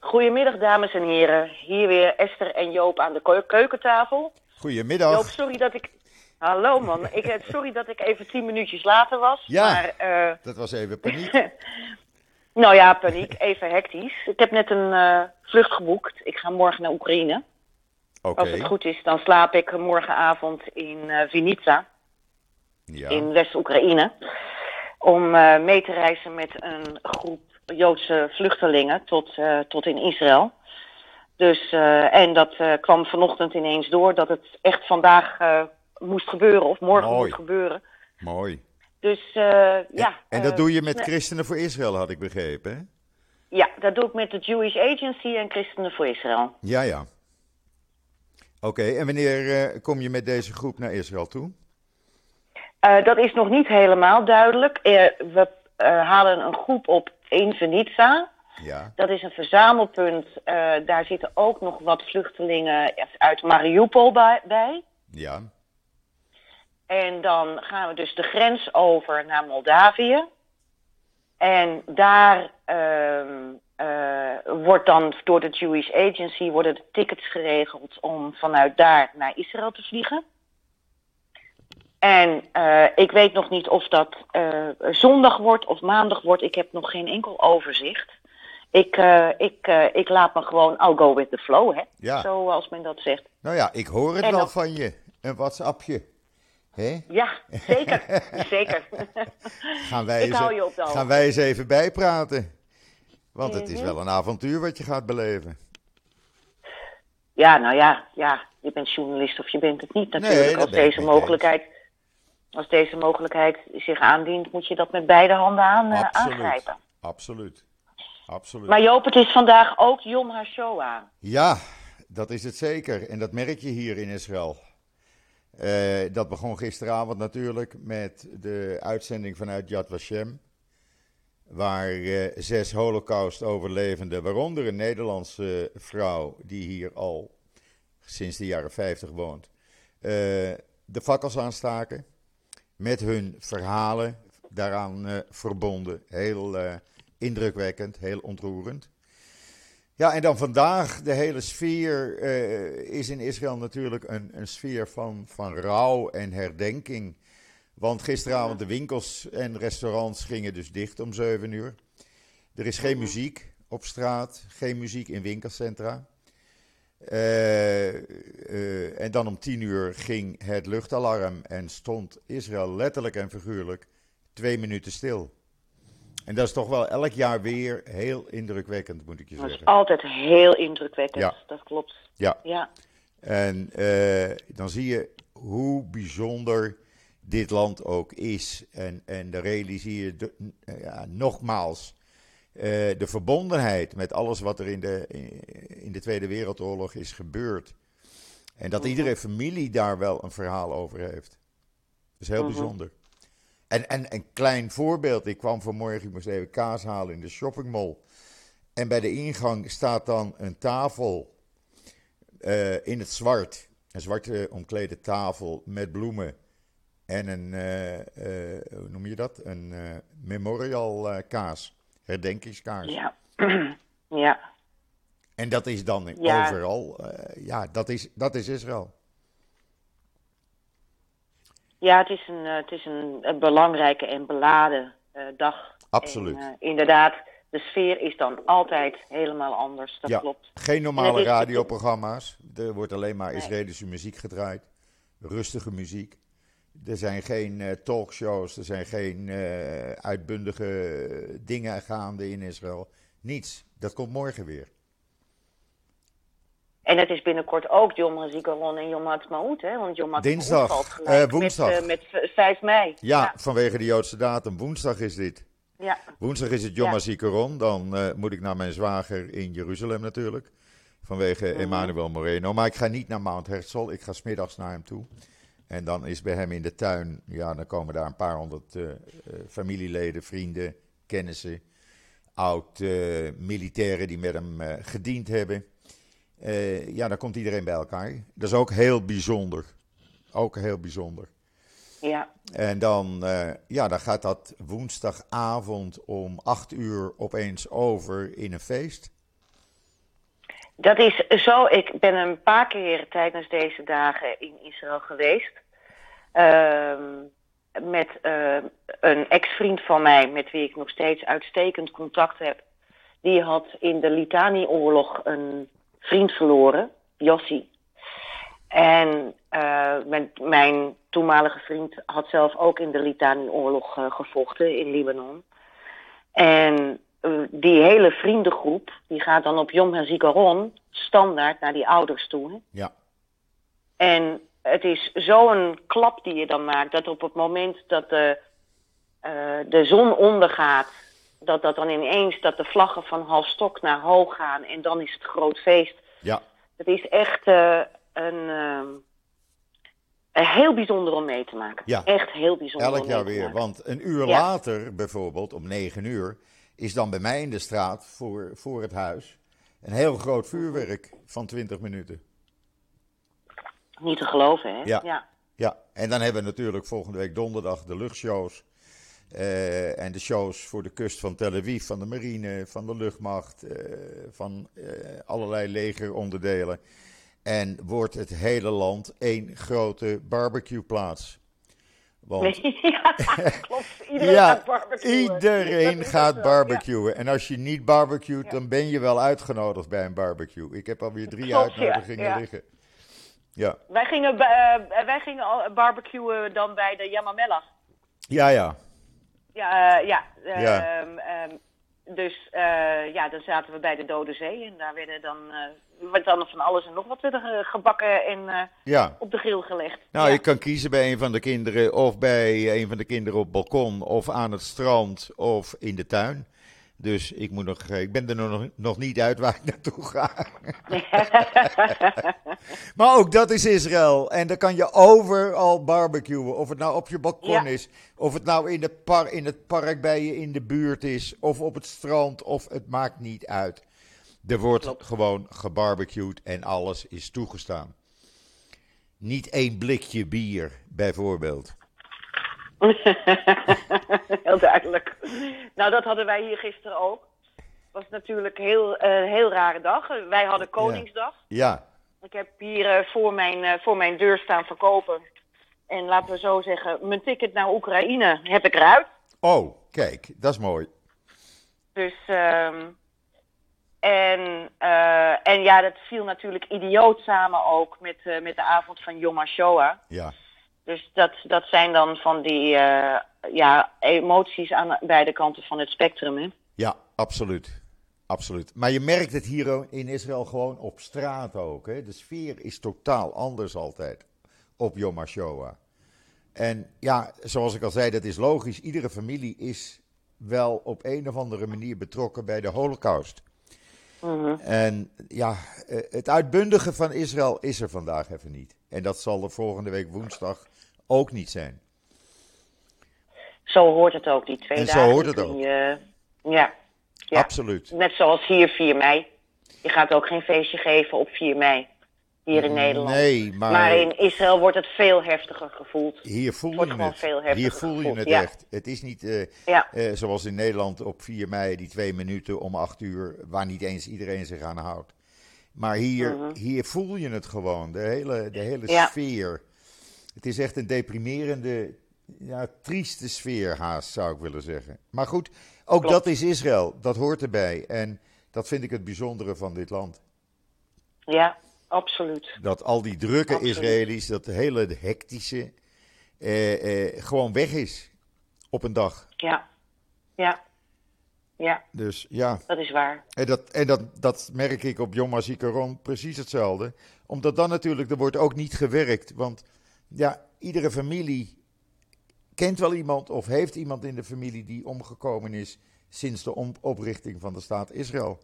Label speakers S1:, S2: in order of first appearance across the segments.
S1: Goedemiddag, dames en heren. Hier weer Esther en Joop aan de keu- keukentafel.
S2: Goedemiddag.
S1: Joop, sorry dat ik... Hallo man, ik, eh, sorry dat ik even tien minuutjes later was.
S2: Ja.
S1: Maar, eh,
S2: Dat was even paniek.
S1: nou ja, paniek, even hectisch. Ik heb net een eh, vlucht geboekt. Ik ga morgen naar Oekraïne.
S2: Oké.
S1: Als het goed is, dan slaap ik morgenavond in Vinica,
S2: Ja.
S1: in West-Oekraïne. Om mee te reizen met een groep Joodse vluchtelingen tot, eh, tot in Israël. Dus, eh, en dat eh, kwam vanochtend ineens door dat het echt vandaag moest gebeuren, of morgen
S2: Mooi.
S1: moet gebeuren.
S2: Mooi.
S1: Dus eh, ja.
S2: en dat doe je met. Christenen voor Israël, had ik begrepen. Hè?
S1: Ja, dat doe ik met de Jewish Agency en Christenen voor Israël.
S2: Ja, ja. Oké, en wanneer kom je met deze groep naar Israël toe?
S1: Dat is nog niet helemaal duidelijk. We halen een groep op in Venica.
S2: Ja.
S1: Dat is een verzamelpunt. Eh, daar zitten ook nog wat vluchtelingen uit Mariupol bij- bij.
S2: Ja.
S1: En dan gaan we dus de grens over naar Moldavië. En daar eh, wordt dan door de Jewish Agency worden de tickets geregeld om vanuit daar naar Israël te vliegen. En eh, ik weet nog niet of dat eh, zondag wordt of maandag wordt. Ik heb nog geen enkel overzicht. Ik, eh, ik, ik laat me gewoon, I'll go with the flow, hè?
S2: Ja.
S1: Zoals men dat zegt.
S2: Nou ja, ik hoor het
S1: En
S2: wel van je. Een WhatsAppje. Hè?
S1: Ja, zeker. zeker.
S2: Gaan wij,
S1: Ik
S2: eens,
S1: hou je op de hoogte.
S2: gaan wij eens even bijpraten. Want het is
S1: Mhm.
S2: wel een avontuur wat je gaat beleven.
S1: Ja, nou ja, ja, je bent journalist of je bent het niet natuurlijk.
S2: Nee,
S1: als deze mogelijkheid, als deze mogelijkheid zich aandient, moet je dat met beide handen aan, eh,
S2: Absoluut.
S1: aangrijpen.
S2: Absoluut. Absoluut.
S1: Maar Joop, het is vandaag ook Yom HaShoah.
S2: Ja, dat is het zeker. En dat merk je hier in Israël. Eh, dat begon gisteravond natuurlijk met de uitzending vanuit Yad Vashem. Waar eh, zes holocaust-overlevenden, waaronder een Nederlandse vrouw die hier al sinds de jaren 50 woont, de fakkels aanstaken. Met hun verhalen daaraan eh, verbonden. Heel eh, indrukwekkend, heel ontroerend. Ja, en dan vandaag, de hele sfeer eh, is in Israël natuurlijk een, een sfeer van, van rouw en herdenking. Want gisteravond de winkels en restaurants gingen dus dicht om 7 uur. Er is geen muziek op straat, geen muziek in winkelcentra. Eh, eh, en dan om 10 uur ging het luchtalarm en stond Israël letterlijk en figuurlijk twee minuten stil. En dat is toch wel elk jaar weer heel indrukwekkend, moet ik je
S1: Dat is
S2: zeggen.
S1: altijd heel indrukwekkend,
S2: Ja.
S1: dat klopt.
S2: Ja,
S1: Ja,
S2: en eh, dan zie je hoe bijzonder dit land ook is. En, en dan realiseer je de, ja, nogmaals eh, de verbondenheid met alles wat er in de, in de Tweede Wereldoorlog is gebeurd. En dat iedere familie daar wel een verhaal over heeft. Dat is heel bijzonder. En, en een klein voorbeeld. Ik kwam vanmorgen, ik moest even kaas halen in de shoppingmall. En bij de ingang staat dan een tafel eh, in het zwart. Een zwarte omklede tafel met bloemen. En een, eh, hoe noem je dat? Een memorial kaas. Herdenkingskaars.
S1: ja. ja.
S2: En dat is dan
S1: Ja.
S2: overal. eh, ja, dat is, dat is Israël.
S1: Ja, het is een, eh, het is een, een belangrijke en beladen eh, dag.
S2: Absoluut.
S1: En, inderdaad, de sfeer is dan altijd helemaal anders, dat
S2: ja,
S1: klopt.
S2: geen
S1: En
S2: normale radioprogramma's. Er wordt alleen maar
S1: Nee.
S2: Israëlische muziek gedraaid. Rustige muziek. Er zijn geen eh, talkshows, er zijn geen eh, uitbundige dingen gaande in Israël. Niets. Dat komt morgen weer.
S1: En het is binnenkort ook Yom HaZikaron en Yom HaTzmaut, hè? Want Yom
S2: Dinsdag,
S1: valt gelijk
S2: eh, woensdag.
S1: Met, eh, met v- 5 mei.
S2: Ja,
S1: ja.
S2: vanwege de Joodse datum. Woensdag is dit.
S1: ja.
S2: Woensdag is het Yom
S1: Ja.
S2: HaZikaron. Dan moet ik naar mijn zwager in Jeruzalem natuurlijk. Vanwege
S1: Mhm.
S2: Emmanuel Moreno. Maar ik ga niet naar Mount Herzl. Ik ga smiddags naar hem toe. En dan is bij hem in de tuin. Ja, dan komen daar een paar honderd eh, eh, familieleden, vrienden, kennissen. Oud-militairen die met hem eh, gediend hebben. Eh, ja, dan komt iedereen bij elkaar. Dat is ook heel bijzonder. Ook heel bijzonder.
S1: ja.
S2: En dan, eh, ja, dan gaat dat woensdagavond om 8 uur opeens over in een feest.
S1: Dat is zo. Ik ben een paar keer tijdens deze dagen in Israël geweest. Ehm, met uh, een ex-vriend van mij, met wie ik nog steeds uitstekend contact heb. Die had in de Litani-oorlog een vriend verloren, Jossi. En uh, mijn, mijn, toenmalige vriend had zelf ook in de Litani-oorlog uh, gevochten in Libanon. En uh, die hele vriendengroep, die gaat dan op Yom HaZikaron standaard naar die ouders toe. Hè?
S2: Ja.
S1: En het is zo'n klap die je dan maakt, dat op het moment dat de, de zon ondergaat, dat dat dan ineens, dat de vlaggen van half stok naar hoog gaan en dan is het groot feest.
S2: Ja.
S1: Het is echt een, uh, heel bijzonder om mee te maken.
S2: Ja.
S1: Echt heel bijzonder.
S2: Elk jaar weer. Want een uur ja. later, bijvoorbeeld om negen uur, is dan bij mij in de straat voor, voor het huis een heel groot vuurwerk van 20 minuten.
S1: Niet te geloven, hè?
S2: Ja. ja. ja. En dan hebben we natuurlijk volgende week donderdag de luchtshows. Uh, en de shows voor de kust van Tel Aviv, van de marine, van de luchtmacht, uh, van uh, allerlei legeronderdelen. En wordt het hele land één grote barbecueplaats.
S1: Want... ja, klopt. Iedereen
S2: ja,
S1: gaat barbecuen.
S2: Iedereen gaat barbecuen. En als je niet barbecuet, ja. dan ben je wel uitgenodigd bij een barbecue. Ik heb alweer drie
S1: klopt,
S2: uitnodigingen
S1: ja.
S2: liggen. Ja.
S1: Wij gingen, uh, wij gingen al barbecuen dan bij de Yamamela.
S2: Ja, ja.
S1: Ja, uh, ja.
S2: Ja.
S1: Um, um, dus uh, ja, dan zaten we bij de Dode Zee en daar werden dan, werd dan van alles en nog wat weer gebakken en
S2: ja.
S1: op de grill gelegd.
S2: Nou,
S1: ja.
S2: je kan kiezen bij een van de kinderen of bij een van de kinderen op het balkon of aan het strand of in de tuin. Dus ik, moet nog, ik ben er nog, nog niet uit waar ik naartoe ga. maar ook dat is Israël. En dan kan je overal barbecuen. Of het nou op je balkon
S1: Ja.
S2: is. Of het nou in, de par, in het park bij je in de buurt is. Of op het strand. Of het maakt niet uit. Er wordt
S1: Klopt.
S2: gewoon gebarbecued en alles is toegestaan. Niet één blikje bier, bijvoorbeeld.
S1: heel duidelijk. Nou, dat hadden wij hier gisteren ook. Het was natuurlijk een heel, eh, heel rare dag. Wij hadden Koningsdag.
S2: Ja,
S1: Ik heb hier eh, voor, mijn, eh, voor mijn deur staan verkopen. En laten we zo zeggen, mijn ticket naar Oekraïne heb ik eruit.
S2: oh, kijk, dat is mooi.
S1: Dus, ehm en, eh, en ja, dat viel natuurlijk idioot samen ook met, met de avond van Yom HaShoah.
S2: Ja,
S1: Dus dat, dat zijn dan van die eh, ja, emoties aan beide kanten van het spectrum. Hè?
S2: ja, absoluut. Absoluut. Maar je merkt het hier in Israël gewoon op straat ook. Hè? De sfeer is totaal anders altijd op Yom HaShoah. En ja, zoals ik al zei, dat is logisch. Iedere familie is wel op een of andere manier betrokken bij de Holocaust.
S1: Mhm.
S2: En ja, eh, het uitbundige van Israël is er vandaag even niet. En dat zal er volgende week woensdag ook niet zijn.
S1: Zo hoort het ook, die twee
S2: En zo
S1: dagen.
S2: hoort het ook.
S1: je- ja. ja,
S2: Absoluut.
S1: net zoals hier 4 mei. Je gaat ook geen feestje geven op 4 mei. Hier in Nederland.
S2: Nee, maar,
S1: Maar in Israël wordt het veel heftiger gevoeld.
S2: hier voel je het.
S1: veel
S2: Hier voel je
S1: gevoeld,
S2: het
S1: ja.
S2: echt. Het is niet eh,
S1: Ja,
S2: eh, zoals in Nederland op 4 mei, die twee minuten om 8 uur, waar niet eens iedereen zich aan houdt. Maar hier, hier voel je het gewoon, de hele, de hele
S1: Mhm.
S2: Sfeer. Het is echt een deprimerende, ja, trieste sfeer haast, zou ik willen zeggen. Maar goed, ook
S1: Klopt.
S2: dat is Israël, dat hoort erbij. En dat vind ik het bijzondere van dit land.
S1: ja, absoluut.
S2: Dat al die drukke
S1: Absoluut.
S2: Israëli's, dat hele hectische, eh, eh, gewoon weg is op een dag.
S1: Ja, ja, ja,
S2: Dus ja,
S1: dat is waar.
S2: en, dat, en dat, dat merk ik op Yom HaZikaron precies hetzelfde. Omdat dan natuurlijk, er wordt ook niet gewerkt. Want ja, iedere familie kent wel iemand of heeft iemand in de familie die omgekomen is sinds de oprichting van de staat Israël.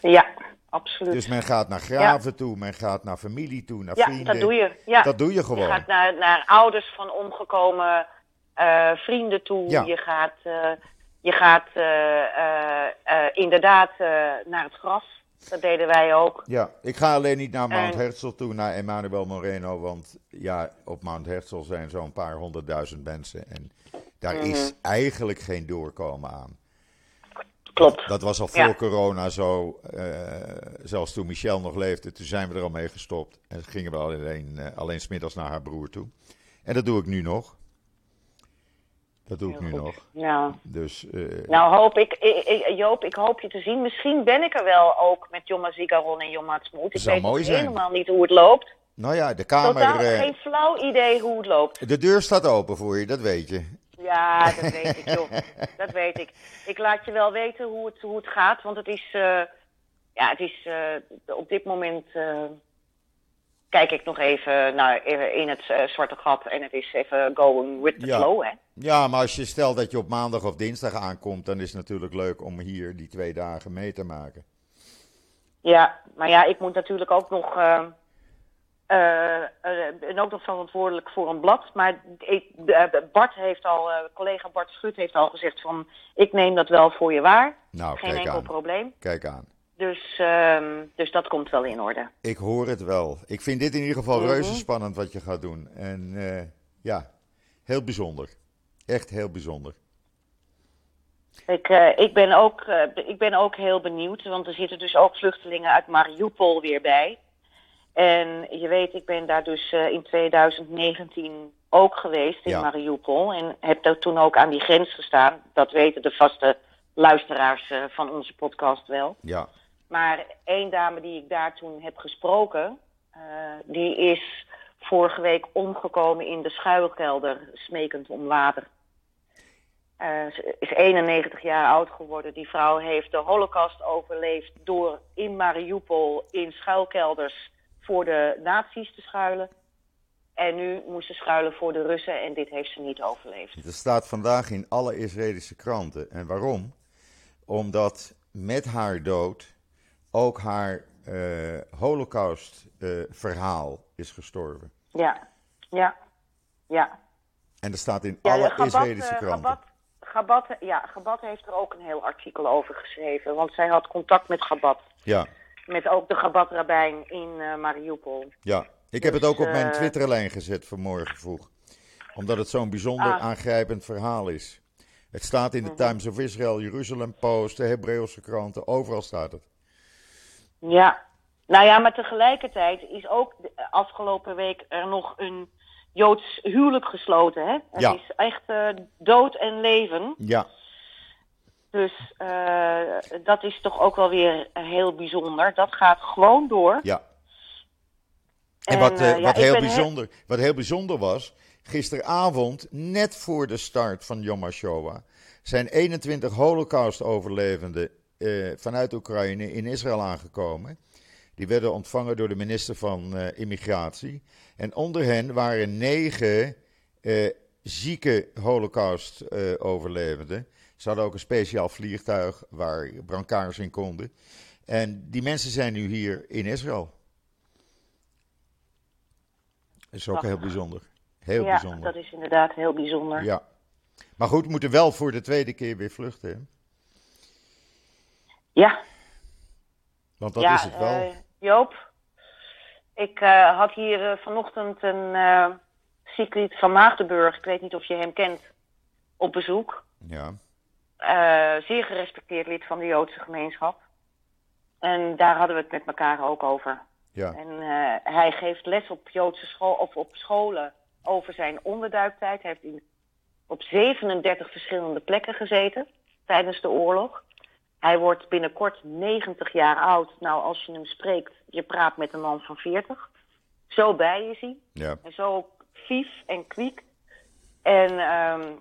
S1: Ja, absoluut.
S2: Dus men gaat naar graven toe, men gaat naar familie toe, naar
S1: ja,
S2: vrienden.
S1: dat doe je. Ja.
S2: Dat doe je gewoon.
S1: Je gaat naar, naar ouders van omgekomen eh, vrienden toe.
S2: Ja.
S1: Je gaat, eh, je gaat eh, inderdaad naar het graf. Dat deden wij ook.
S2: Ja, ik ga alleen niet naar Mount
S1: En-
S2: Herzl toe, naar Emmanuel Moreno, want ja, op Mount Herzl zijn zo'n paar honderdduizend mensen en daar is
S1: Mhm.
S2: eigenlijk geen doorkomen aan.
S1: Klopt.
S2: Dat was al voor
S1: Ja.
S2: corona zo. eh, zelfs toen Michel nog leefde, toen zijn we er al mee gestopt. En gingen we alleen, eh, alleen smiddags naar haar broer toe. En dat doe ik nu nog. Dat doe ik
S1: Heel
S2: nu
S1: goed.
S2: nog.
S1: Nou,
S2: Dus eh,
S1: nou hoop ik, ik, ik- Joop, ik hoop je te zien. Misschien ben ik er wel ook met Jomma Zigaron en Jomma Smoet. Ik
S2: Zou
S1: weet
S2: mooi zijn.
S1: helemaal niet hoe het loopt.
S2: nou ja, de kamer.
S1: Totaal
S2: eh,
S1: geen flauw idee hoe het loopt.
S2: de deur staat open voor je, dat weet je.
S1: Ja, dat weet ik, joh. Dat weet ik. Ik laat je wel weten hoe het, hoe het gaat, want het is, eh, ja, het is op dit moment. Eh, kijk ik nog even naar, even in het eh, zwarte gat en het is even going with the
S2: Ja.
S1: flow, hè?
S2: Ja, maar als je stelt dat je op maandag of dinsdag aankomt, dan is het natuurlijk leuk om hier die twee dagen mee te maken.
S1: Ja, maar ja, ik moet natuurlijk ook nog. eh, eh, eh, ben ook nog verantwoordelijk voor een blad. Maar ik, eh, Bart heeft al, eh, collega Bart Schut heeft al gezegd van ik neem dat wel voor je waar.
S2: Nou,
S1: Geen
S2: kijk
S1: enkel
S2: aan.
S1: probleem.
S2: Kijk aan.
S1: Dus, ehm, dus dat komt wel in orde.
S2: Ik hoor het wel. Ik vind dit in ieder geval
S1: Mhm.
S2: reuze spannend wat je gaat doen. En eh, ja, heel bijzonder. Echt heel bijzonder.
S1: Ik, eh, ik, ben ook, eh, ik ben ook heel benieuwd, want er zitten dus ook vluchtelingen uit Mariupol weer bij. En je weet, ik ben daar dus in 2019 ook geweest in
S2: Ja.
S1: Mariupol. En heb daar toen ook aan die grens gestaan. Dat weten de vaste luisteraars van onze podcast wel.
S2: Ja,
S1: Maar één dame die ik daar toen heb gesproken, eh, die is vorige week omgekomen in de schuilkelder, smekend om water. Eh, ze is 91 jaar oud geworden. Die vrouw heeft de holocaust overleefd door in Mariupol in schuilkelders voor de nazi's te schuilen. En nu moest ze schuilen voor de Russen en dit heeft ze niet overleefd.
S2: het staat vandaag in alle Israëlische kranten. En waarom? Omdat met haar dood ook haar eh Holocaust-verhaal is gestorven.
S1: Ja, ja, ja.
S2: En dat staat in
S1: Ja,
S2: alle
S1: Gabat,
S2: Israëlische
S1: eh,
S2: kranten.
S1: Gabat, Gabat, ja, Gabat heeft er ook een heel artikel over geschreven. Want zij had contact met Gabat.
S2: Ja,
S1: Met ook de Gabat-rabbijn in eh, Mariupol.
S2: ja. Ik heb het
S1: Dus,
S2: ook op mijn
S1: eh,
S2: Twitterlijn gezet vanmorgen vroeg. Omdat het zo'n bijzonder
S1: Ah.
S2: aangrijpend verhaal is. Het staat in de
S1: Mhm.
S2: Times of Israel, Jeruzalem Post, de Hebreeuwse kranten, overal staat het.
S1: Ja. Nou ja, maar tegelijkertijd is ook de afgelopen week er nog een Joods huwelijk gesloten. Hè? Het
S2: Ja.
S1: is echt eh, dood en leven.
S2: Ja,
S1: Dus eh, dat is toch ook wel weer heel bijzonder. Dat gaat gewoon door.
S2: ja. En,
S1: En,
S2: wat, eh,
S1: ja,
S2: wat, heel
S1: he-
S2: bijzonder, wat heel bijzonder was, gisteravond, net voor de start van Yom HaShoah, zijn 21 Holocaust-overlevenden eh, vanuit Oekraïne in Israël aangekomen. Die werden ontvangen door de minister van eh, Immigratie. En onder hen waren negen eh, zieke Holocaust-overlevenden. Ze hadden ook een speciaal vliegtuig waar brancards in konden. En die mensen zijn nu hier in Israël. Dat is ook heel bijzonder. Heel
S1: ja,
S2: bijzonder.
S1: dat is inderdaad heel bijzonder.
S2: Ja. Maar goed, we moeten wel voor de tweede keer weer vluchten.
S1: Ja,
S2: Want dat
S1: ja,
S2: is het wel.
S1: eh, Joop, ik eh, had hier eh, vanochtend een Sigrid van Maagdenburg, ik weet niet of je hem kent, op bezoek.
S2: ja.
S1: Zeer gerespecteerd lid van de Joodse gemeenschap. En daar hadden we het met elkaar ook over.
S2: Ja.
S1: En hij geeft les op Joodse school of op scholen over zijn onderduiktijd. Hij heeft in, op 37 verschillende plekken gezeten tijdens de oorlog. Hij wordt binnenkort 90 jaar oud. Nou, als je hem spreekt, je praat met een man van 40. Zo bij is hij.
S2: ja.
S1: En zo vief en kwiek. En ehm,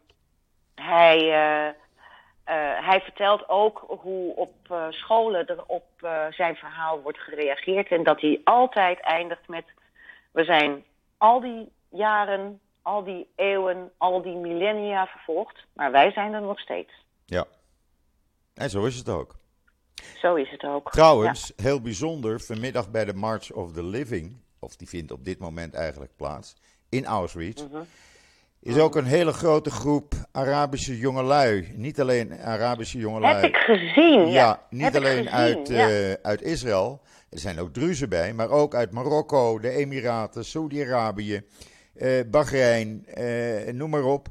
S1: hij, eh, eh, hij vertelt ook hoe op eh, scholen er op zijn verhaal wordt gereageerd. En dat hij altijd eindigt met: We zijn al die jaren, al die eeuwen, al die millennia vervolgd, maar wij zijn er nog steeds.
S2: ja. En zo is het ook.
S1: Zo is het ook.
S2: Trouwens, heel bijzonder, vanmiddag bij de March of the Living, of die vindt op dit moment eigenlijk plaats, in Auschwitz,
S1: Mhm.
S2: is ook een hele grote groep Arabische jongelui. Niet alleen Arabische jongelui.
S1: Heb ik gezien. Ja,
S2: Ja, niet
S1: Heb
S2: alleen uit,
S1: ja.
S2: eh, uit Israël. Er zijn ook Druzen bij, maar ook uit Marokko, de Emiraten, Saudi-Arabië, eh Bahrein, eh, noem maar op.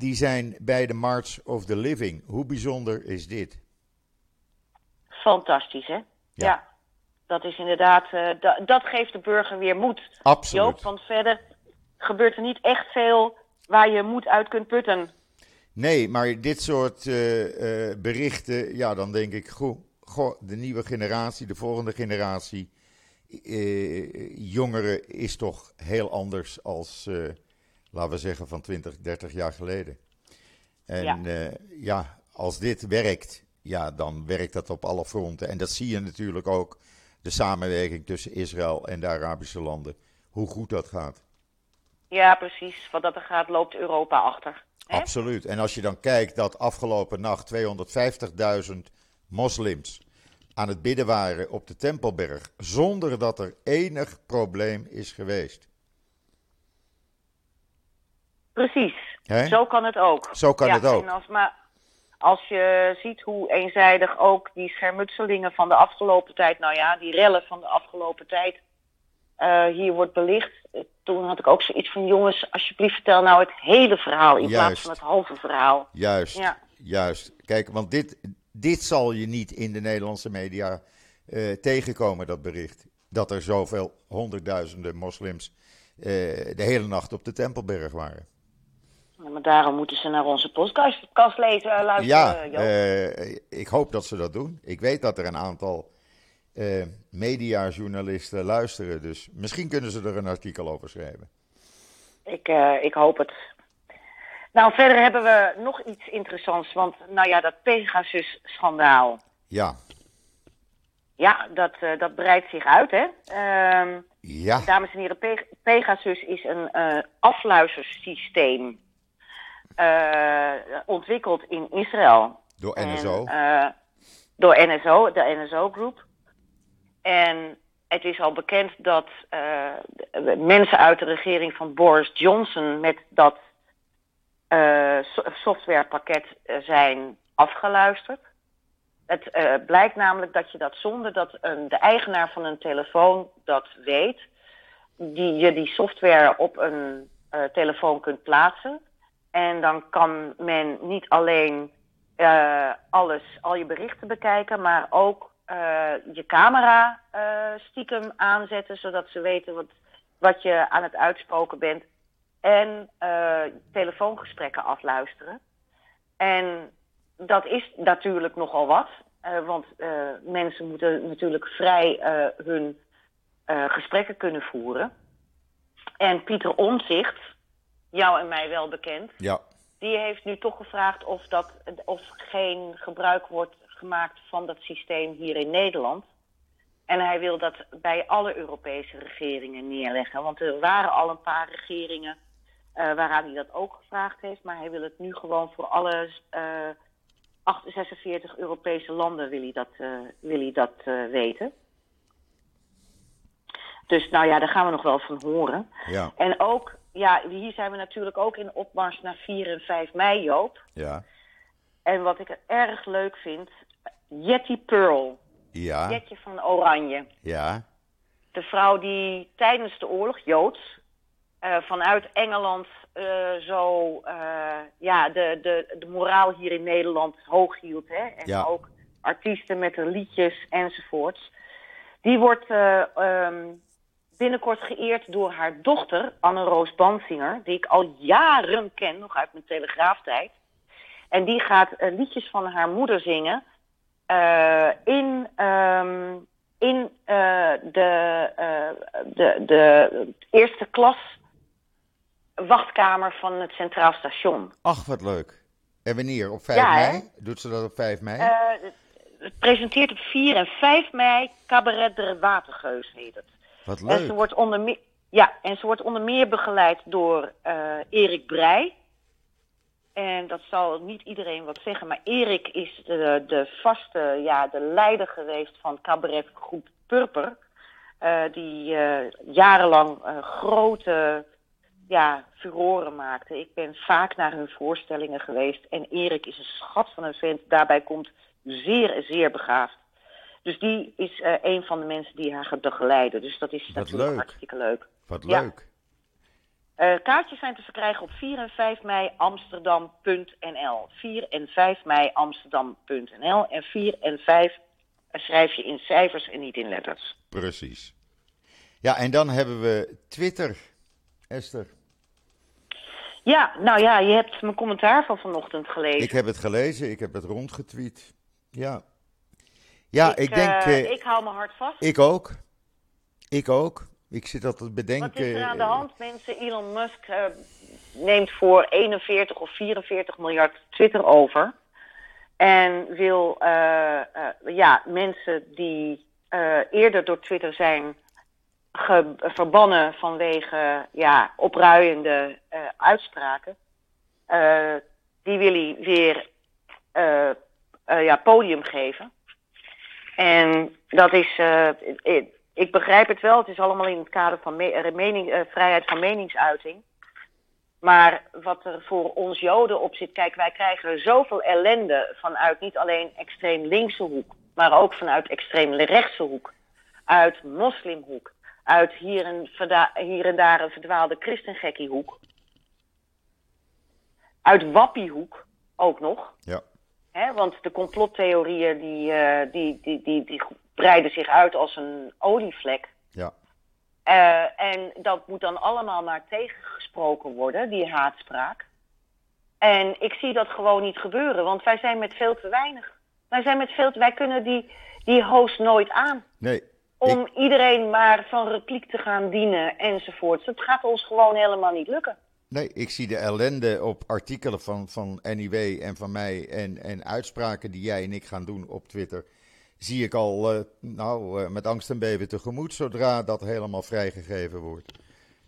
S2: Die zijn bij de March of the Living. Hoe bijzonder is dit?
S1: fantastisch, hè? Ja. Dat is inderdaad, eh, da- dat geeft de burger weer moed.
S2: Absoluut.
S1: Joop, want verder gebeurt er niet echt veel waar je moed uit kunt putten.
S2: Nee, maar dit soort eh, eh, berichten, ja, dan denk ik, goh, goh, de nieuwe generatie, de volgende generatie, jongeren is toch heel anders als, laten we zeggen, van 20, 30 jaar geleden. En
S1: Ja.
S2: ja. ja, als dit werkt, ja, dan werkt dat op alle fronten. En dat zie je natuurlijk ook, de samenwerking tussen Israël en de Arabische landen, hoe goed dat gaat.
S1: Ja, precies. Wat dat er gaat, loopt Europa achter. Hè?
S2: Absoluut. En als je dan kijkt dat afgelopen nacht 250.000 moslims aan het bidden waren op de Tempelberg, zonder dat er enig probleem is geweest.
S1: Precies. Zo kan het ook.
S2: Zo kan
S1: Ja,
S2: het ook.
S1: En als, maar als je ziet hoe eenzijdig ook die schermutselingen van de afgelopen tijd, nou ja, die rellen van de afgelopen tijd, eh, hier wordt belicht. Eh, Toen had ik ook zoiets van, jongens, alsjeblieft vertel nou het hele verhaal in plaats van het halve verhaal.
S2: Juist,
S1: Ja.
S2: juist. Kijk, want dit, dit zal je niet in de Nederlandse media eh, tegenkomen, dat bericht. Dat er zoveel honderdduizenden moslims de hele nacht op de Tempelberg waren.
S1: Ja, Maar daarom moeten ze naar onze podcast podcast lezen, eh, luisteren,
S2: Ja,
S1: Joop.
S2: eh, ik hoop dat ze dat doen. Ik weet dat er een aantal eh mediajournalisten luisteren, dus misschien kunnen ze er een artikel over schrijven.
S1: Ik, eh, ik hoop het. Nou, verder hebben we nog iets interessants. Want, nou ja, dat Pegasus-schandaal.
S2: Ja,
S1: Ja, dat, eh, dat breidt zich uit, hè. Ehm,
S2: ja,
S1: dames en heren, Pe- Pegasus is een eh afluistersysteem. Eh, ontwikkeld in Israël.
S2: door NSO.
S1: eh, door NSO, de NSO-groep. En het is al bekend dat eh, mensen uit de regering van Boris Johnson met dat so- softwarepakket zijn afgeluisterd. Het blijkt namelijk dat je dat zonder dat een, de eigenaar van een telefoon dat weet, die je die software op een telefoon kunt plaatsen. En dan kan men niet alleen eh, alles, al je berichten bekijken, maar ook eh, je camera eh, stiekem aanzetten, zodat ze weten wat, wat je aan het uitspoken bent. En telefoongesprekken afluisteren. En dat is natuurlijk nogal wat. want mensen moeten natuurlijk vrij hun gesprekken kunnen voeren. En Pieter Omzicht, jou en mij wel bekend,
S2: Ja,
S1: die heeft nu toch gevraagd of, dat, of geen gebruik wordt gemaakt van dat systeem hier in Nederland. En hij wil dat bij alle Europese regeringen neerleggen. Want er waren al een paar regeringen eh, waaraan hij dat ook gevraagd heeft. Maar hij wil het nu gewoon voor alle eh 46 Europese landen wil hij dat, eh, wil hij dat weten. Dus nou ja, daar gaan we nog wel van horen.
S2: ja,
S1: En ook, ja, hier zijn we natuurlijk ook in opmars naar 4 en 5 mei, Joop.
S2: ja,
S1: En wat ik erg leuk vind, Jetty Pearl,
S2: ja,
S1: Jetje van Oranje.
S2: ja,
S1: De vrouw die tijdens de oorlog, Joods, eh, vanuit Engeland eh, zo eh, ja, de, de, de moraal hier in Nederland hoog hield. Hè? En
S2: Ja.
S1: ook artiesten met hun liedjes enzovoorts. Die wordt eh, ehm, binnenkort geëerd door haar dochter, Anne-Roos Bansinger, die ik al jaren ken, nog uit mijn telegraaftijd. En die gaat eh, liedjes van haar moeder zingen eh, in, ehm, in eh, de, de, de eerste klas wachtkamer van het Centraal Station.
S2: Ach, wat leuk. En wanneer? Op 5
S1: Ja, hè?
S2: mei? Doet ze dat op 5 mei?
S1: Het- het presenteert op 4 en 5 mei Cabaret de Watergeus heet het.
S2: Wat
S1: En ze
S2: leuk.
S1: wordt onder meer, ja, en ze wordt onder meer begeleid door eh, Erik Breij. En dat zal niet iedereen wat zeggen, maar Erik is de, de vaste, ja, de leider geweest van cabaretgroep Purper. eh, die eh, jarenlang grote ja, furoren maakte. Ik ben vaak naar hun voorstellingen geweest. En Erik is een schat van een vent. Daarbij komt zeer, zeer begaafd. Dus die is eh, een van de mensen die haar gaat begeleiden. Dus dat is
S2: Wat
S1: natuurlijk
S2: leuk.
S1: hartstikke leuk.
S2: Wat
S1: ja.
S2: leuk.
S1: Eh, kaartjes zijn te verkrijgen op 4 en 5 mei Amsterdam.nl. 4 en 5 mei Amsterdam.nl. En 4 en 5 schrijf je in cijfers en niet in letters.
S2: Precies. Ja, en dan hebben we Twitter, Esther.
S1: Ja, nou ja, je hebt mijn commentaar van vanochtend gelezen.
S2: Ik heb het gelezen, ik heb het rondgetweet. Ja. Ja, ik,
S1: ik
S2: denk.
S1: eh,
S2: eh,
S1: ik hou me hard vast.
S2: ik ook. Ik ook. Ik zit te bedenken.
S1: Wat is er aan de
S2: eh,
S1: hand, mensen? Elon Musk neemt voor 41 of 44 miljard Twitter over. En wil ja, mensen die eerder door Twitter zijn verbannen vanwege ja, opruiende uitspraken, die wil hij weer ja, podium geven. En dat is, eh, ik, begrijp het wel, het is allemaal in het kader van eh, eh, vrijheid van meningsuiting. Maar wat er voor ons Joden op zit, kijk, wij krijgen zoveel ellende vanuit niet alleen extreem linkse hoek, maar ook vanuit extreem rechtse hoek, uit moslimhoek, uit hier en, hier en daar een verdwaalde christengekkiehoek, uit wappiehoek ook nog.
S2: Ja.
S1: Hè, want de complottheorieën die, eh, die, die, die, die breiden zich uit als een olievlek.
S2: Ja.
S1: Eh, en dat moet dan allemaal maar tegengesproken worden, die haatspraak. En ik zie dat gewoon niet gebeuren, want wij zijn met veel te weinig. Wij, zijn met veel te, wij kunnen die, die host nooit aan.
S2: Nee.
S1: Om
S2: Ik,
S1: iedereen maar van repliek te gaan dienen enzovoort. Het gaat ons gewoon helemaal niet lukken.
S2: Nee, ik zie de ellende op artikelen van, van NIW en van mij en, en uitspraken die jij en ik gaan doen op Twitter. Zie ik al eh, nou, eh, met angst en beven tegemoet zodra dat helemaal vrijgegeven wordt.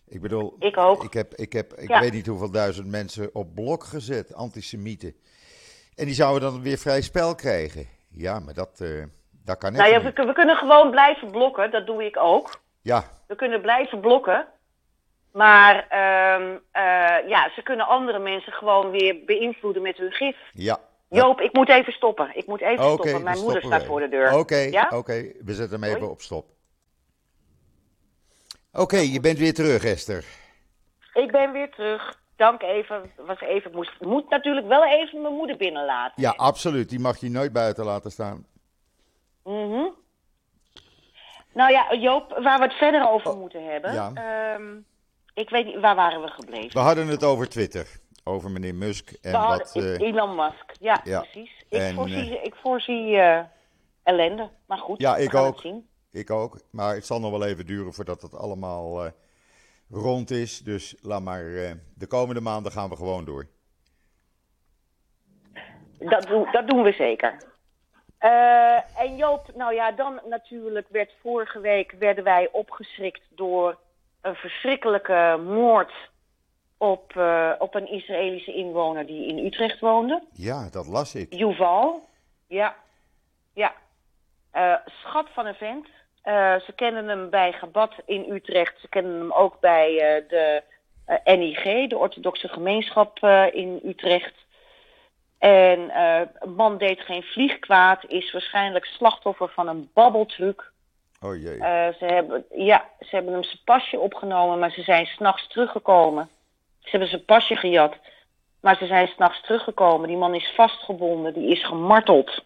S2: Ik bedoel,
S1: Ik ook.
S2: ik heb, ik, heb, ik
S1: Ja.
S2: weet niet hoeveel duizend mensen op blok gezet, antisemieten. En die zouden dan weer vrij spel krijgen. Ja, maar dat, eh dat kan
S1: Nou ja,
S2: niet.
S1: we, we kunnen gewoon blijven blokken, dat doe ik ook.
S2: Ja,
S1: We kunnen blijven blokken. Maar ehm, eh, ja, ze kunnen andere mensen gewoon weer beïnvloeden met hun gif.
S2: ja.
S1: Joop, ik moet even stoppen. Ik moet even
S2: Oké,
S1: stoppen. Mijn moeder staat voor de deur.
S2: Oké,
S1: Ja?
S2: oké, we zetten hem even
S1: Hoi.
S2: op stop. Oké, je bent weer terug, Esther.
S1: Ik ben weer terug. Dank even. Was even moest, moet natuurlijk wel even mijn moeder binnenlaten.
S2: Ja, absoluut. Die mag je nooit buiten laten staan.
S1: Mhm. Nou ja, Joop, waar we het verder over moeten hebben.
S2: Oh, ja.
S1: ehm, ik weet niet, waar waren we gebleven?
S2: We hadden het over Twitter. Over meneer Musk en
S1: hadden
S2: wat... eh,
S1: Elon Musk. Ja,
S2: ja.
S1: precies. Ik
S2: En,
S1: voorzie, ik voorzie eh, ellende. Maar goed,
S2: Ja, ik ook.
S1: zien.
S2: ik ook. Maar het zal nog wel even duren voordat het allemaal eh, rond is. Dus laat maar... eh, de komende maanden gaan we gewoon door.
S1: Dat, doen- dat doen we zeker. Eh, en Joop, nou ja, dan natuurlijk werd vorige week werden wij opgeschrikt door een verschrikkelijke moord op, eh, op een Israëlische inwoner die in Utrecht woonde.
S2: Ja, dat las ik.
S1: Yuval. Ja. Ja. Eh, schat van een vent. Eh, ze kennen hem bij Gabat in Utrecht. Ze kennen hem ook bij de NIG, de orthodoxe gemeenschap in Utrecht. En een man deed geen vlieg kwaad, is waarschijnlijk slachtoffer van een babbeltruc.
S2: Oh jee.
S1: Eh, ze, hebben, ja, ze hebben hem zijn pasje opgenomen, maar ze zijn s'nachts teruggekomen. Ze hebben zijn pasje gejat, maar ze zijn s'nachts teruggekomen. Die man is vastgebonden, die is gemarteld.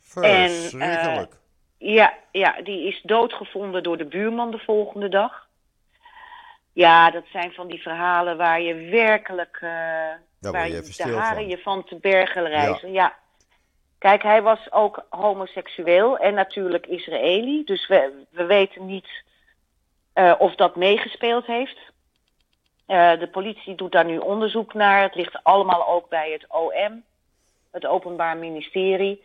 S2: Verschrikkelijk.
S1: Ja, ja, die is doodgevonden door de buurman de volgende dag. Ja, dat zijn van die verhalen waar je werkelijk eh, waar
S2: je
S1: de haren
S2: van.
S1: je van te bergen reizen. Ja. Kijk, hij was ook homoseksueel en natuurlijk Israëli. Dus we, we weten niet eh, of dat meegespeeld heeft. Eh, de politie doet daar nu onderzoek naar. Het ligt allemaal ook bij het OM, het Openbaar Ministerie.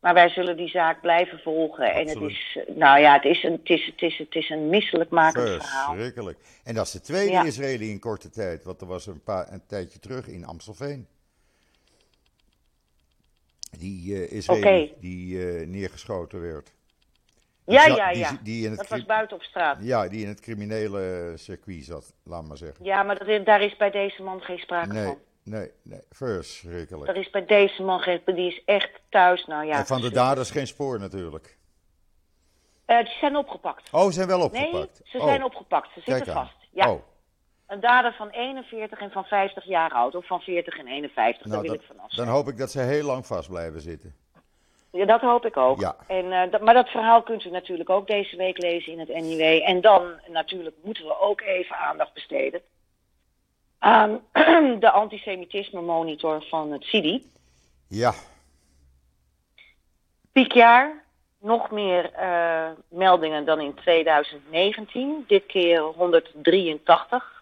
S1: Maar wij zullen die zaak blijven volgen. En het is, eh, nou ja, het is een, het is, het is, het is een misselijkmakend verhaal.
S2: Verschrikkelijk. En dat is de tweede
S1: Ja.
S2: Israëli in korte tijd. Want er was een, paar, een tijdje terug in Amstelveen. Die eh Israëli
S1: Oké.
S2: die eh, neergeschoten werd.
S1: Ja,
S2: Die
S1: ja,
S2: die
S1: ja.
S2: zi- Die in het
S1: Dat was buiten op straat.
S2: Ja, die in het criminele circuit zat, laat maar zeggen.
S1: Ja, maar dat, is- daar is bij deze man geen sprake
S2: Nee,
S1: van.
S2: nee, nee. Verschrikkelijk.
S1: Er is bij deze man geen... Die is echt thuis, nou ja.
S2: en van de daders geen spoor natuurlijk.
S1: Eh, die zijn opgepakt.
S2: Oh, ze zijn wel
S1: Nee,
S2: opgepakt.
S1: ze
S2: Oh,
S1: zijn opgepakt. Ze zitten vast. Ja.
S2: Oh,
S1: Een dader van 41 en van 50 jaar oud. Of van 40 en 51, daar
S2: nou,
S1: wil
S2: dat-
S1: ik vanaf
S2: dan hoop ik dat ze heel lang vast blijven zitten.
S1: Ja, dat hoop ik ook.
S2: Ja.
S1: En, eh, dat, maar dat verhaal kunt u natuurlijk ook deze week lezen in het NIW. En dan natuurlijk moeten we ook even aandacht besteden aan de antisemitisme monitor van het CIDI.
S2: Ja,
S1: Piekjaar, nog meer eh, meldingen dan in 2019. Dit keer 183.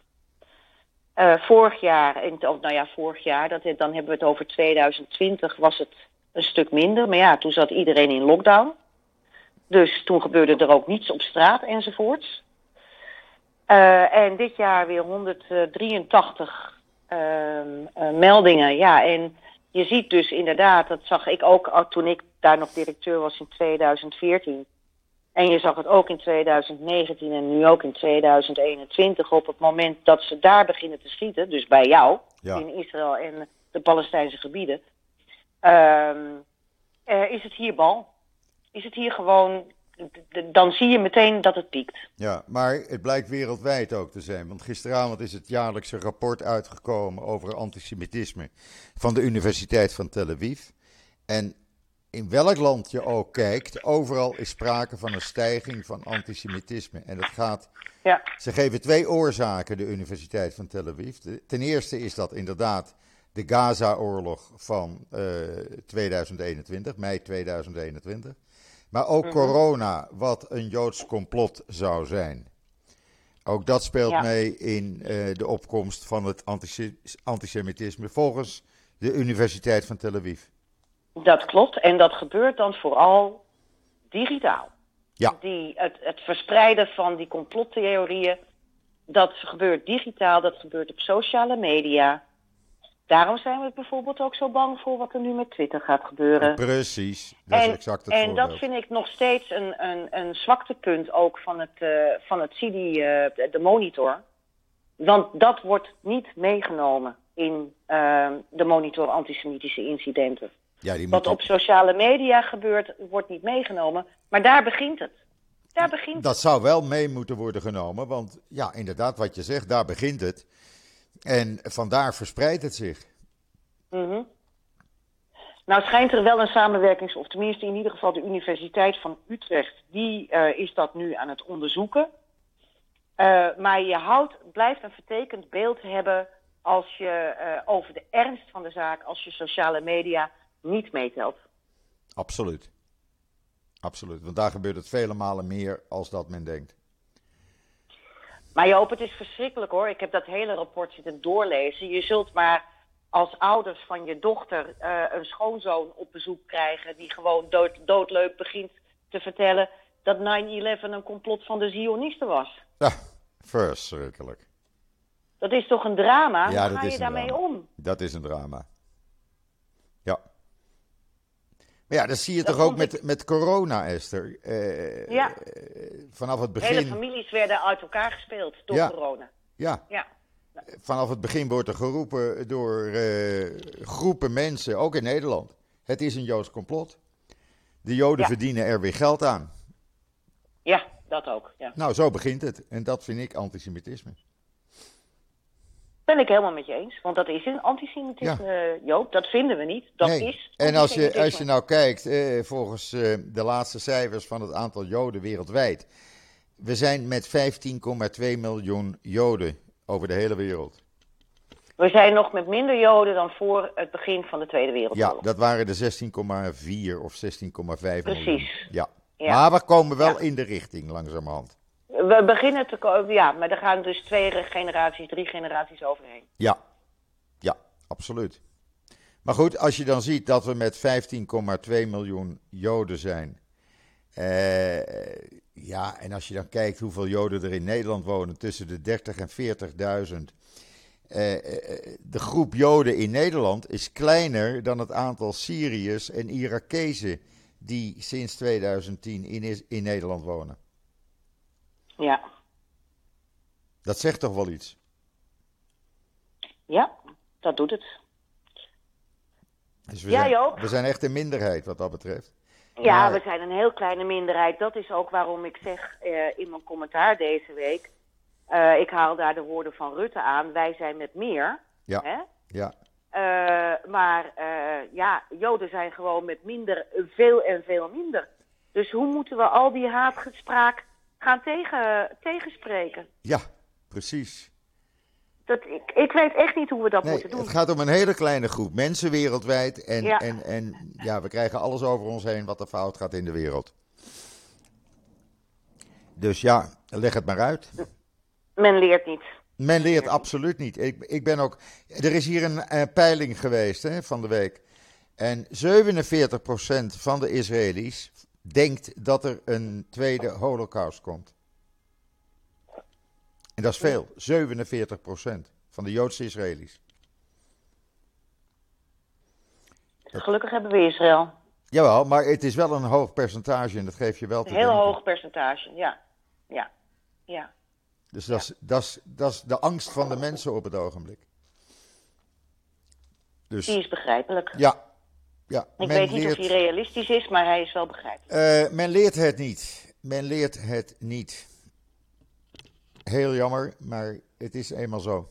S1: Eh, vorig jaar, in, nou ja, vorig jaar, dat, dan hebben we het over 2020, was het een stuk minder. Maar ja, toen zat iedereen in lockdown. Dus toen gebeurde er ook niets op straat enzovoorts. Eh, en dit jaar weer 183 ehm, eh, meldingen. Ja, en je ziet dus inderdaad, dat zag ik ook toen ik daar nog directeur was in 2014. En je zag het ook in 2019 en nu ook in 2021. Op het moment dat ze daar beginnen te schieten, dus bij jou,
S2: Ja.
S1: in Israël en de Palestijnse gebieden, ehm, eh, is het hier bal. Is het hier gewoon, dan zie je meteen dat het piekt.
S2: ja, maar het blijkt wereldwijd ook te zijn. Want gisteravond is het jaarlijkse rapport uitgekomen over antisemitisme van de Universiteit van Tel Aviv. En in welk land je ook kijkt, overal is sprake van een stijging van antisemitisme. En dat gaat
S1: Ja,
S2: Ze geven twee oorzaken, de Universiteit van Tel Aviv. Ten eerste is dat inderdaad de Gaza-oorlog van eh, 2021, mei 2021. Maar ook corona, wat een Joods complot zou zijn. Ook dat speelt
S1: Ja.
S2: mee in eh, de opkomst van het antise- antisemitisme volgens de Universiteit van Tel Aviv.
S1: Dat klopt. En dat gebeurt dan vooral digitaal.
S2: Ja,
S1: Die, het, het verspreiden van die complottheorieën, dat gebeurt digitaal, dat gebeurt op sociale media. Daarom zijn we bijvoorbeeld ook zo bang voor wat er nu met Twitter gaat gebeuren.
S2: precies. Dat is exact het
S1: en
S2: voorbeeld.
S1: dat vind ik nog steeds een, een, een zwaktepunt ook van het, eh van het CIDI, eh, de- de monitor. Want dat wordt niet meegenomen in eh, de monitor antisemitische incidenten.
S2: Ja, die
S1: Wat op sociale media gebeurt, wordt niet meegenomen. Maar daar begint het. Daar begint het.
S2: Dat zou wel mee moeten worden genomen, want ja, inderdaad, wat je zegt, daar begint het. En vandaar verspreidt het zich.
S1: Mhm. Nou schijnt er wel een samenwerkings, of tenminste in ieder geval de Universiteit van Utrecht, die eh, is dat nu aan het onderzoeken. Eh, maar je houdt, blijft een vertekend beeld hebben als je eh, over de ernst van de zaak, als je sociale media niet meetelt.
S2: Absoluut. Absoluut, want daar gebeurt het vele malen meer als dat men denkt.
S1: Maar Joop, het is verschrikkelijk hoor. Ik heb dat hele rapport zitten doorlezen. Je zult maar als ouders van je dochter eh, een schoonzoon op bezoek krijgen die gewoon dood, doodleuk begint te vertellen dat 9-11 een complot van de Zionisten was.
S2: Ja, verschrikkelijk.
S1: Dat is toch een drama?
S2: Ja,
S1: Hoe ga je daarmee
S2: drama.
S1: om?
S2: Dat is een drama. Ja. Maar ja, dat zie je
S1: Dat
S2: toch ook met, met corona, Esther. Eh,
S1: Ja.
S2: eh, vanaf het
S1: Hele
S2: begin.
S1: families werden uit elkaar gespeeld door
S2: Ja.
S1: corona.
S2: Ja,
S1: Ja.
S2: vanaf het begin wordt er geroepen door eh, groepen mensen, ook in Nederland. Het is een Joods complot. De Joden
S1: Ja.
S2: verdienen er weer geld aan.
S1: ja, dat ook. Ja.
S2: Nou, zo begint het. En dat vind ik antisemitisme.
S1: Ben ik helemaal met je eens. Want dat is een antisemitisme, eh, Joop. Dat vinden we niet. Dat
S2: Nee.
S1: is
S2: En als je, als je nou kijkt, eh, volgens eh, de laatste cijfers van het aantal Joden wereldwijd. We zijn met 15,2 miljoen Joden over de hele wereld.
S1: We zijn nog met minder Joden dan voor het begin van de Tweede
S2: Ja,
S1: Wereldoorlog.
S2: dat waren de 16,4 of 16,5 miljoen.
S1: Precies.
S2: Ja.
S1: Ja.
S2: Maar we komen wel
S1: Ja.
S2: in de richting langzamerhand.
S1: We beginnen te komen, ja, maar er gaan dus twee generaties, drie generaties overheen.
S2: Ja, ja, absoluut. Maar goed, als je dan ziet dat we met 15,2 miljoen Joden zijn. eh, ja, en als je dan kijkt hoeveel Joden er in Nederland wonen, tussen de 30 en 40.000. eh, eh, de groep Joden in Nederland is kleiner dan het aantal Syriërs en Irakezen die sinds 2010 in, in Nederland wonen.
S1: Ja,
S2: Dat zegt toch wel iets?
S1: ja, dat doet het.
S2: Dus we,
S1: Ja,
S2: zijn,
S1: Joop.
S2: we zijn echt een minderheid wat dat betreft.
S1: Ja,
S2: Maar-
S1: we zijn een heel kleine minderheid. Dat is ook waarom ik zeg eh, in mijn commentaar deze week. eh, ik haal daar de woorden van Rutte aan. Wij zijn met meer.
S2: Ja.
S1: Hè?
S2: Ja,
S1: Eh, maar ja, Joden zijn gewoon met minder veel en veel minder. Dus hoe moeten we al die haatgespraak gaan tegen, tegenspreken?
S2: Ja, precies.
S1: Dat, ik, ik weet echt niet hoe we dat
S2: Nee,
S1: moeten doen.
S2: het gaat om een hele kleine groep mensen wereldwijd. En,
S1: Ja.
S2: en, en ja, we krijgen alles over ons heen wat er fout gaat in de wereld. Dus ja, leg het maar uit.
S1: Men leert niet.
S2: Men leert absoluut niet. Ik, ik ben ook. Er is hier een eh, peiling geweest hè, van de week. En 47% van de Israëli's denkt dat er een tweede holocaust komt. En dat is veel. 47% van de Joodse Israëli's.
S1: Gelukkig hebben we Israël.
S2: Jawel, maar het is wel een hoog percentage en dat geef je wel te
S1: Een heel
S2: denken.
S1: hoog percentage, ja. Ja, ja.
S2: Dus dat is, dat, is, dat is de angst van de mensen op het ogenblik. Dus
S1: Die is begrijpelijk.
S2: ja, ja
S1: Ik weet niet
S2: leert-
S1: of hij realistisch is, maar hij is wel begrijpelijk.
S2: Eh, men leert het niet. Men leert het niet. Heel jammer, maar het is eenmaal zo.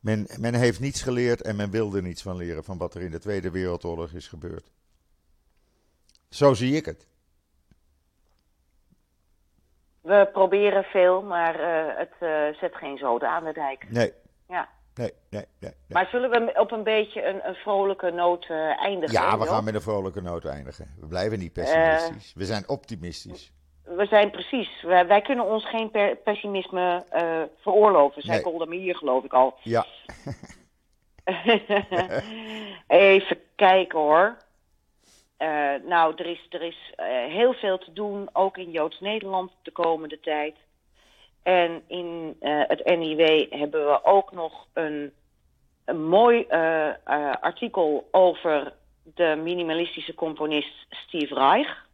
S2: Men, men heeft niets geleerd en men wil er niets van leren van wat er in de Tweede Wereldoorlog is gebeurd. Zo zie ik het.
S1: We proberen veel, maar eh, het eh, zet geen zoden aan de dijk.
S2: Nee,
S1: Ja.
S2: Nee, nee, nee. nee.
S1: Maar zullen we op een beetje een, een vrolijke noot eh, eindigen?
S2: Ja, we gaan met een vrolijke noot eindigen. We blijven niet pessimistisch. We zijn optimistisch.
S1: We zijn precies. Wij, wij kunnen ons geen per- pessimisme eh, veroorloven. Zij
S2: Nee.
S1: Hier, geloof ik al.
S2: Ja,
S1: Even kijken hoor. Eh, nou, er is, er is eh, heel veel te doen, ook in Joods-Nederland de komende tijd. En in eh, het NIW hebben we ook nog een, een mooi eh, eh, artikel over de minimalistische componist Steve Reich.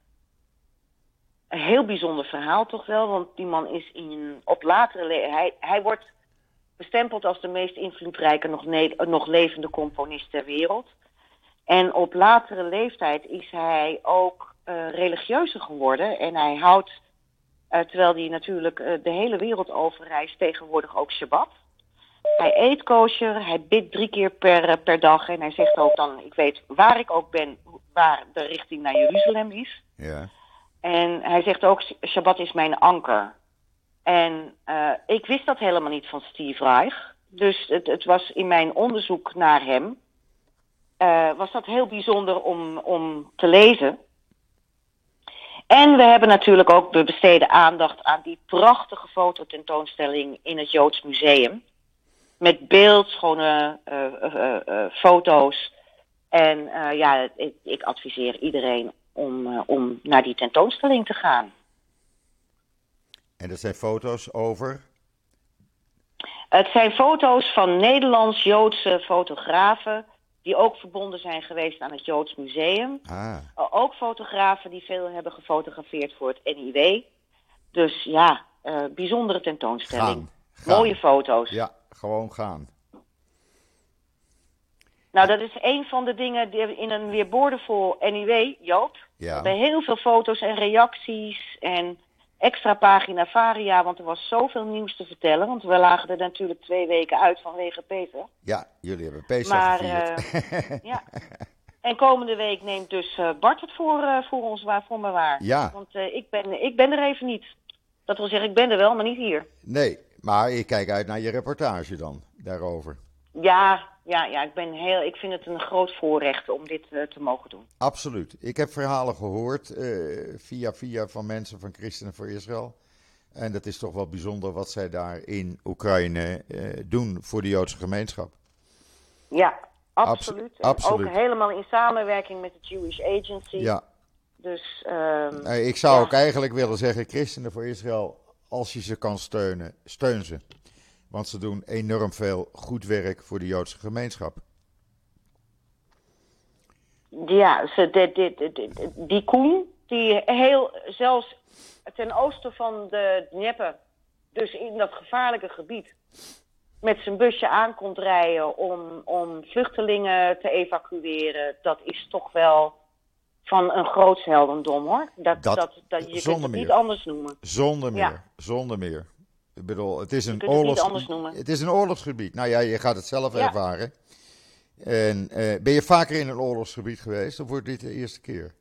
S1: Een heel bijzonder verhaal toch wel, want die man is in, op latere hij, hij wordt bestempeld als de meest invloedrijke nog, nog levende componist ter wereld. En op latere leeftijd is hij ook religieuzer geworden. En hij houdt, terwijl hij natuurlijk eh, de hele wereld over reist, tegenwoordig ook Shabbat. Hij eet kosher, hij bidt drie keer per, eh, per dag. En hij zegt ook dan, ik weet waar ik ook ben, waar de richting naar Jeruzalem is.
S2: ja.
S1: En hij zegt ook, Shabbat is mijn anker. En eh, ik wist dat helemaal niet van Steve Reich. Dus het, het was in mijn onderzoek naar hem, eh, was dat heel bijzonder om, om te lezen. En we hebben natuurlijk ook, we besteden aandacht aan die prachtige fototentoonstelling in het Joods Museum. Met beeldschone eh, eh, eh, foto's. En ja, ik, ik adviseer iedereen om, om naar die tentoonstelling te gaan.
S2: En dat zijn foto's over.
S1: Het zijn foto's van Nederlands-Joodse fotografen die ook verbonden zijn geweest aan het Joods Museum.
S2: Ah,
S1: Uh, Ook fotografen die veel hebben gefotografeerd voor het NIW. Dus ja, eh, bijzondere tentoonstelling.
S2: gaan. gaan.
S1: Mooie foto's.
S2: Ja, gewoon gaan.
S1: Nou, dat is een van de dingen die in een weer boordevol NIW, Joop.
S2: Ja.
S1: Hebben heel veel foto's en reacties en extra pagina Varia, want er was zoveel nieuws te vertellen. Want we lagen er natuurlijk twee weken uit vanwege Peter.
S2: Ja, jullie hebben Pesach
S1: Maar,
S2: gevierd.
S1: Ja. En komende week neemt dus eh, Bart het voor, eh, voor ons waar, voor me waar.
S2: Ja.
S1: Want eh, ik, ben, ik ben er even niet. Dat wil zeggen, ik ben er wel, maar niet hier.
S2: nee, maar ik kijk uit naar je reportage dan, daarover.
S1: Ja, ja, ja ik, ben heel, ik vind het een groot voorrecht om dit eh, te mogen doen.
S2: Absoluut. Ik heb verhalen gehoord eh, via via van mensen van Christenen voor Israël. En dat is toch wel bijzonder wat zij daar in Oekraïne eh, doen voor de Joodse gemeenschap.
S1: Ja,
S2: Abso-
S1: absoluut. En
S2: absoluut.
S1: Ook helemaal in samenwerking met de Jewish Agency.
S2: Ja,
S1: Dus ehm,
S2: eh, ik zou
S1: Ja.
S2: ook eigenlijk willen zeggen, Christenen voor Israël, als je ze kan steunen, steun ze. Want ze doen enorm veel goed werk voor de Joodse gemeenschap.
S1: Ja, ze, de, de, die Koen, die heel, zelfs ten oosten van de Dnieper, dus in dat gevaarlijke gebied, met zijn busje aankomt rijden om, om vluchtelingen te evacueren, dat is toch wel van een groots heldendom hoor. Dat,
S2: Dat-
S1: dat, dat, je kunt het niet anders noemen.
S2: Zonder meer,
S1: Ja.
S2: zonder meer. Ik bedoel, het is een,
S1: het
S2: oorlogs...
S1: noemen.
S2: het is een oorlogsgebied. Nou ja, je gaat het zelf
S1: Ja.
S2: ervaren. En eh, ben je vaker in een oorlogsgebied geweest of wordt dit de eerste keer?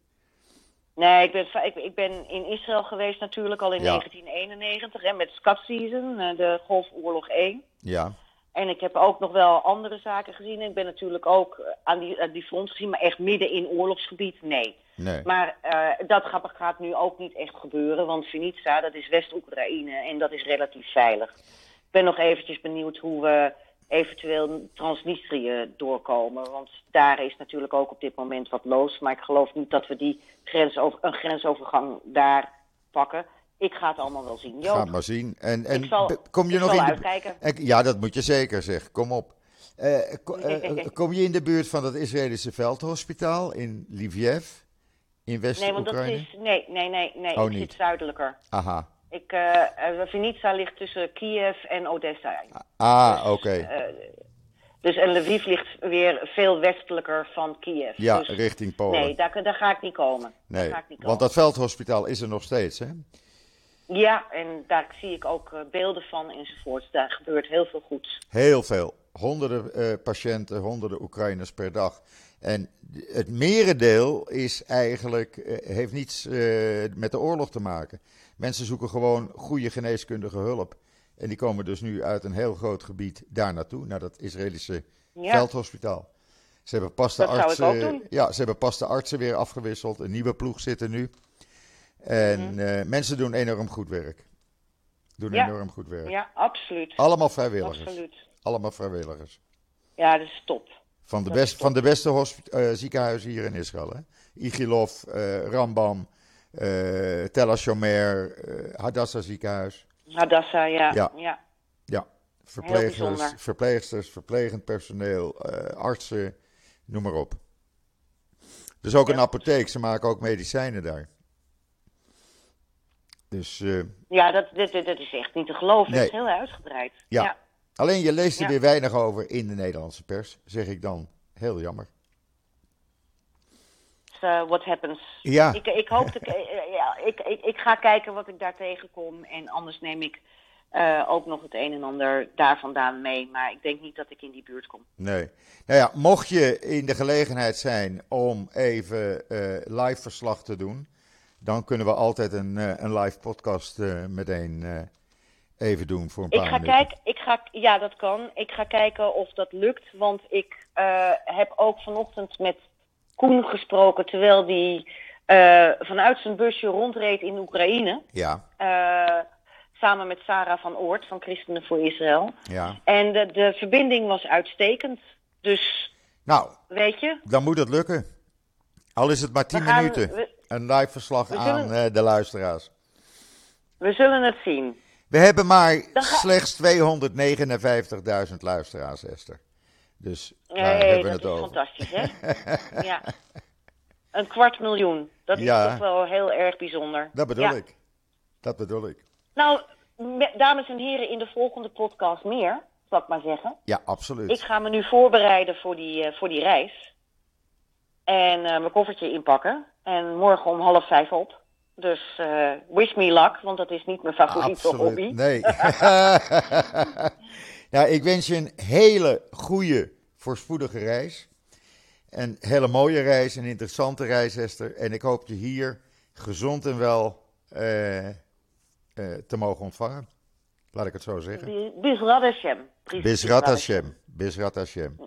S1: Nee, ik ben, ik, ik ben in Israël geweest natuurlijk al in
S2: Ja.
S1: 1991 hè, met Scott Season, eh, de Golfoorlog 1.
S2: Ja,
S1: En ik heb ook nog wel andere zaken gezien. Ik ben natuurlijk ook eh, aan die, aan die front gezien, maar echt midden in oorlogsgebied, nee.
S2: Nee.
S1: Maar eh, dat gaat, gaat nu ook niet echt gebeuren, want Vinica, dat is West-Oekraïne en dat is relatief veilig. Ik ben nog eventjes benieuwd hoe we eventueel Transnistrië doorkomen, want daar is natuurlijk ook op dit moment wat los. Maar ik geloof niet dat we die grensover, een grensovergang daar pakken. Ik ga het allemaal wel zien.
S2: Ga
S1: Joop,
S2: maar zien. En, en
S1: ik zal,
S2: kom je nog in
S1: uitkijken.
S2: En- Ja, dat moet je zeker zeg. Kom op. Eh, ko- eh, kom je in de buurt van het Israëlische veldhospitaal in Lviv? In
S1: Nee, want dat
S2: West-Oekraïne?
S1: is. Nee, nee, nee, nee.
S2: Oh,
S1: ik
S2: niet.
S1: zit zuidelijker.
S2: Aha.
S1: Ik, eh eh, Vinica ligt tussen Kiev en Odessa.
S2: Ah, oké.
S1: Eh, dus en Lviv ligt weer veel westelijker van Kiev.
S2: ja,
S1: dus,
S2: richting Polen.
S1: nee, daar, daar ga ik niet komen.
S2: Nee,
S1: daar ga ik niet
S2: want
S1: komen.
S2: dat veldhospitaal is er nog steeds, hè?
S1: Ja, en daar zie ik ook beelden van enzovoorts. Daar gebeurt heel veel goeds.
S2: Heel veel. Honderden patiënten, honderden Oekraïners per dag. En het merendeel is eigenlijk, eh, heeft niets eh, met de oorlog te maken. Mensen zoeken gewoon goede geneeskundige hulp. En die komen dus nu uit een heel groot gebied daar naartoe, naar dat Israëlische
S1: Ja.
S2: veldhospitaal. Ze hebben pas de
S1: Dat
S2: artsen. Ja, ze hebben pas de artsen weer afgewisseld. Een nieuwe ploeg zit er nu. En
S1: Mhm.
S2: eh, mensen doen enorm goed werk. Doen
S1: Ja.
S2: enorm goed werk.
S1: Ja, absoluut.
S2: Allemaal vrijwilligers.
S1: Absoluut.
S2: Allemaal vrijwilligers.
S1: Ja, dat is top.
S2: Van de,
S1: Dat is
S2: best, van de beste eh, ziekenhuizen hier in Israël. Hè? Igilov, eh, Rambam, eh Tel HaShomer, Hadassah ziekenhuis.
S1: Hadassah, ja.
S2: Ja.
S1: ja.
S2: Ja, verplegers, verpleegsters, verplegend personeel, artsen, noem maar op. Dus ook een apotheek, ze maken ook medicijnen daar. Dus
S1: Ja, dat, dit is echt niet te geloven.
S2: Nee.
S1: Het is heel uitgebreid.
S2: Ja.
S1: ja.
S2: Alleen je leest er
S1: Ja.
S2: weer weinig over in de Nederlandse pers, zeg ik dan. Heel jammer.
S1: Dus, eh, what happens.
S2: Ja,
S1: Ik, ik hoop dat ik, eh, ja, ik, ik, ik ga kijken wat ik daar tegenkom. En anders neem ik eh, ook nog het een en ander daar vandaan mee. Maar ik denk niet dat ik in die buurt kom.
S2: Nee. Nou ja, mocht je in de gelegenheid zijn om even eh, live verslag te doen, dan kunnen we altijd een, eh, een live podcast eh, meteen eh, even doen voor een
S1: Ik
S2: paar
S1: ga
S2: minuten.
S1: kijken, ik ga, ja dat kan. Ik ga kijken of dat lukt. Want ik eh, heb ook vanochtend met Koen gesproken. Terwijl die eh, vanuit zijn busje rondreed in Oekraïne.
S2: Ja,
S1: eh, samen met Sarah van Oort van Christenen voor Israël.
S2: ja.
S1: En de, de verbinding was uitstekend. Dus
S2: Nou,
S1: weet je,
S2: dan moet het lukken. Al is het maar 10
S1: we, gaan,
S2: minuten.
S1: we,
S2: Een live verslag aan
S1: zullen-
S2: de luisteraars.
S1: we zullen het zien.
S2: We hebben maar
S1: ga-
S2: slechts 259.000 luisteraars, Esther. Dus
S1: Nee,
S2: hebben we
S1: dat
S2: het
S1: is
S2: over?
S1: fantastisch, hè? ja. Een kwart miljoen. Dat is
S2: Ja.
S1: toch wel heel erg bijzonder.
S2: Dat bedoel
S1: Ja.
S2: ik. Dat bedoel ik.
S1: Nou, me- dames en heren, in de volgende podcast meer, zal ik maar zeggen.
S2: Ja, absoluut.
S1: Ik ga me nu voorbereiden voor die, eh, voor die reis. En eh, mijn koffertje inpakken. En morgen om half vijf op. Dus eh, wish me luck, want dat is niet mijn favoriete hobby.
S2: Nee. ja, ik wens je een hele goede, voorspoedige reis. Een hele mooie reis, een interessante reis, Esther. En ik hoop je hier gezond en wel eh, eh, te mogen ontvangen. Laat ik het zo zeggen.
S1: Bi- Bizrat Hashem. Bis-
S2: Bizrat Hashem. Bizrat Hashem.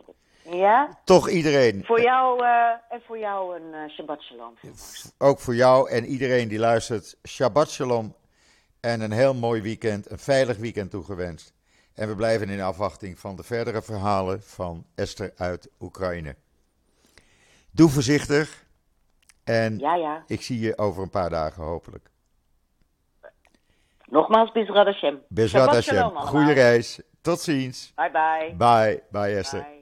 S1: Ja,
S2: Toch iedereen,
S1: voor jou eh, en voor jou een eh, Shabbat Shalom.
S2: ook voor jou en iedereen die luistert, Shabbat Shalom. En een heel mooi weekend, een veilig weekend toegewenst. En we blijven in afwachting van de verdere verhalen van Esther uit Oekraïne. Doe voorzichtig en
S1: Ja, ja.
S2: ik zie je over een paar dagen hopelijk.
S1: Nogmaals, Bizrat Hashem.
S2: Bezrat
S1: Shabbat
S2: Hashem. Goeie reis. Tot ziens.
S1: Bye bye.
S2: Bye. Bye Esther.
S1: Bye.